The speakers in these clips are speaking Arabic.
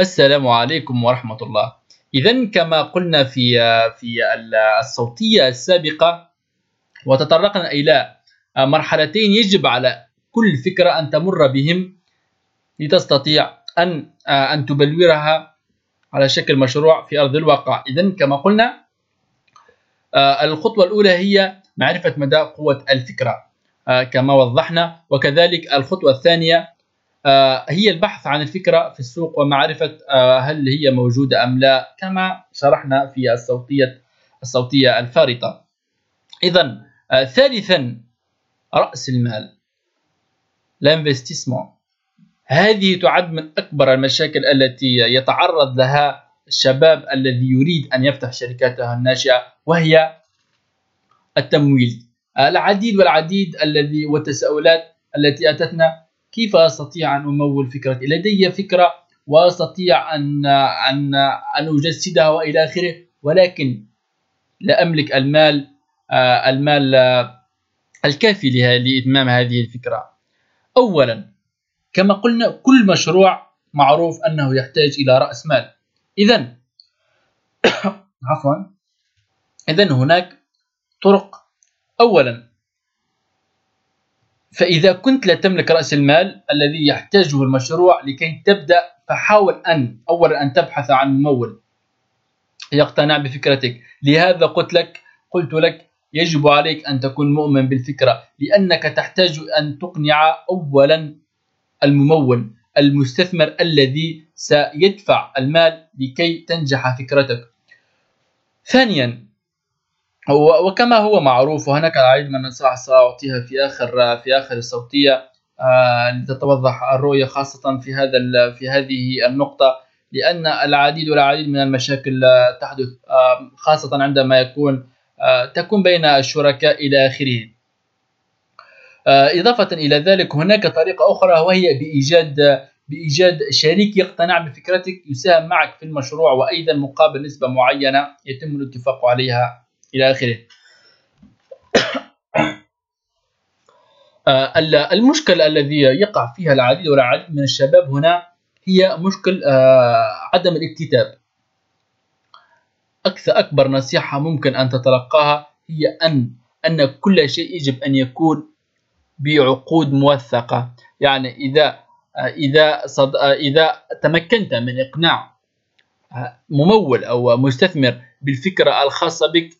السلام عليكم ورحمة الله. إذا كما قلنا في في الصوتية السابقة وتطرقنا إلى مرحلتين يجب على كل فكرة أن تمر بهم لتستطيع أن أن تبلورها على شكل مشروع في أرض الواقع. إذا كما قلنا الخطوة الأولى هي معرفة مدى قوة الفكرة كما وضحنا وكذلك الخطوة الثانية هي البحث عن الفكرة في السوق ومعرفة آه، هل هي موجودة أم لا كما شرحنا في الصوتية الصوتية الفارطة. إذا آه، ثالثا رأس المال الانفستيسمون هذه تعد من أكبر المشاكل التي يتعرض لها الشباب الذي يريد أن يفتح شركاته الناشئة وهي التمويل. العديد والعديد الذي والتساؤلات التي أتتنا كيف أستطيع أن أمول فكرتي؟ لدي فكرة وأستطيع أن أن أن أجسدها وإلى آخره ولكن لا أملك المال آه، المال آه، الكافي لإتمام هذه الفكرة. اولا كما قلنا كل مشروع معروف أنه يحتاج إلى رأس مال. اذا عفوا اذا هناك طرق. اولا فإذا كنت لا تملك رأس المال الذي يحتاجه المشروع لكي تبدأ فحاول أن أولا أن تبحث عن ممول يقتنع بفكرتك. لهذا قلت لك قلت لك يجب عليك أن تكون مؤمن بالفكرة لأنك تحتاج أن تقنع أولا الممول المستثمر الذي سيدفع المال لكي تنجح فكرتك. ثانيا وكما هو معروف وهناك العديد من النصائح سأعطيها في آخر في آخر الصوتية آه، لتتوضح الرؤية خاصة في هذا في هذه النقطة لأن العديد والعديد من المشاكل تحدث آه، خاصة عندما يكون آه، تكون بين الشركاء إلى آخره. إضافة إلى ذلك هناك طريقة أخرى وهي بإيجاد بإيجاد شريك يقتنع بفكرتك يساهم معك في المشروع وأيضا مقابل نسبة معينة يتم الاتفاق عليها. إلى آخره. آه، المشكل الذي يقع فيها العديد والعديد من الشباب هنا هي مشكل آه، عدم الاكتتاب. أكثر أكبر نصيحة ممكن أن تتلقاها هي أن أن كل شيء يجب أن يكون بعقود موثقة. يعني إذا آه، إذا صد... إذا تمكنت من إقناع ممول أو مستثمر بالفكرة الخاصة بك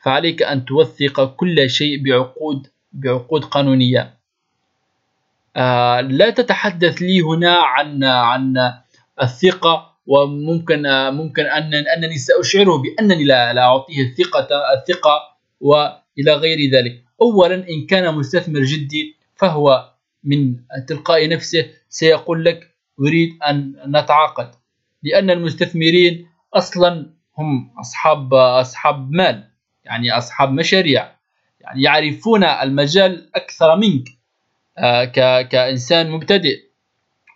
فعليك أن توثق كل شيء بعقود بعقود قانونية. آه لا تتحدث لي هنا عن عن الثقة وممكن آه ممكن أن أنني سأشعره بأنني لا, لا أعطيه الثقة الثقة وإلى غير ذلك. أولا إن كان مستثمر جدي فهو من تلقاء نفسه سيقول لك أريد أن نتعاقد لأن المستثمرين أصلا هم أصحاب أصحاب مال. يعني أصحاب مشاريع. يعني يعرفون المجال أكثر منك آه، كإنسان مبتدئ.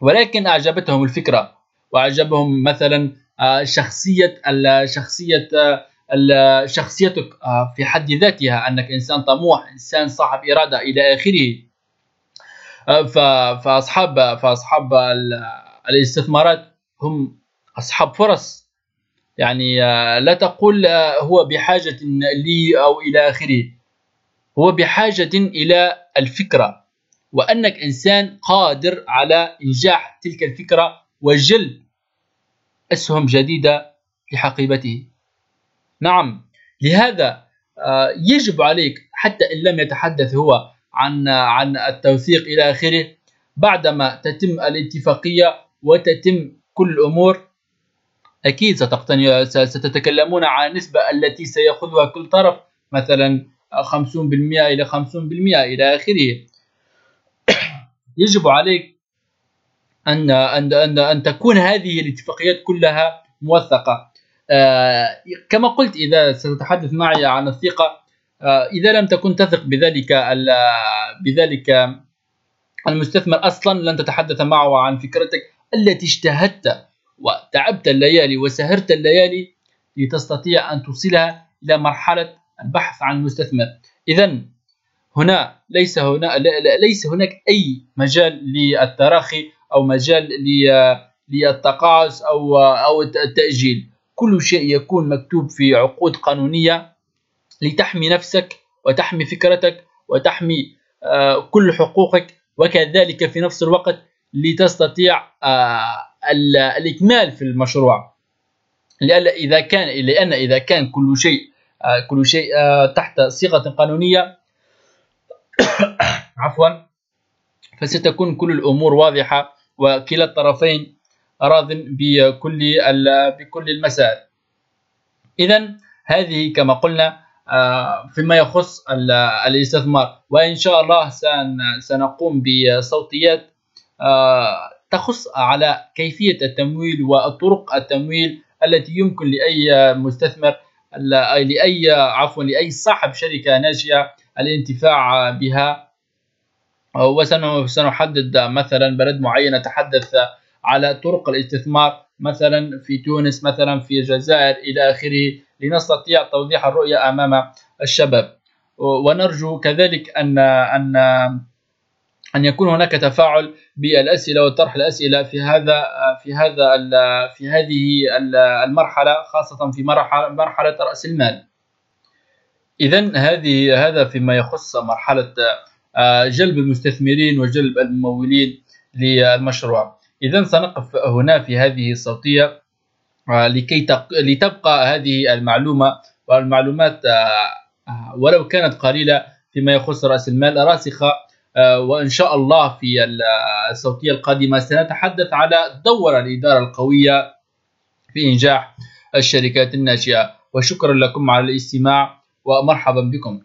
ولكن أعجبتهم الفكرة. وأعجبهم مثلا آه، شخصية شخصية آه، شخصيتك في حد ذاتها أنك إنسان طموح إنسان صاحب إرادة إلى آخره. فأصحاب فأصحاب الاستثمارات هم أصحاب فرص. يعني آه، لا تقول آه، هو بحاجة لي أو إلى آخره. هو بحاجة إلى الفكرة. وأنك إنسان قادر على إنجاح تلك الفكرة وجلب أسهم جديدة لحقيبته. نعم لهذا آه، يجب عليك حتى إن لم يتحدث هو عن عن التوثيق إلى آخره بعدما تتم الاتفاقية وتتم كل الأمور أكيد ستقتني ستتكلمون عن النسبة التي سيأخذها كل طرف مثلا 50% إلى 50% إلى آخره. يجب عليك أن أن أن أن تكون هذه الاتفاقيات كلها موثقة. آه كما قلت إذا ستتحدث معي عن الثقة آه إذا لم تكن تثق بذلك بذلك المستثمر أصلا لن تتحدث معه عن فكرتك التي اجتهدت وتعبت الليالي وسهرت الليالي لتستطيع أن توصلها إلى مرحلة البحث عن مستثمر إذا هنا ليس هنا ليس هناك أي مجال للتراخي أو مجال للتقاعس أو أو التأجيل. كل شيء يكون مكتوب في عقود قانونية لتحمي نفسك وتحمي فكرتك وتحمي آه، كل حقوقك وكذلك في نفس الوقت لتستطيع آه، الإكمال في المشروع. لأن إذا كان لأن إذا كان كل شيء آه، كل شيء تحت صيغة قانونية عفوا فستكون كل الأمور واضحة وكلا الطرفين راض بكل بكل المسائل. إذا هذه كما قلنا آه، فيما يخص الاستثمار. وإن شاء الله سنقوم بصوتيات آه، تخص على كيفية التمويل وطرق التمويل التي يمكن لأي مستثمر لأي عفوا لأي صاحب شركة ناشئة الانتفاع بها. وسنحدد مثلا بلد معين نتحدث على طرق الاستثمار مثلا في تونس مثلا في الجزائر إلى آخره لنستطيع توضيح الرؤية أمام الشباب. ونرجو كذلك أن أن أن يكون هناك تفاعل بالأسئلة وطرح الأسئلة في هذا في هذا في هذه المرحلة خاصة في مرحلة مرحلة رأس المال. إذا هذه هذا فيما يخص مرحلة جلب المستثمرين وجلب الممولين للمشروع. إذا سنقف هنا في هذه الصوتية آه، لكي لتبقى هذه المعلومة والمعلومات آه، آه، ولو كانت قليلة فيما يخص رأس المال راسخة وإن شاء الله في الصوتية القادمة سنتحدث على دور الإدارة القوية في إنجاح الشركات الناشئة وشكرا لكم على الاستماع ومرحبا بكم.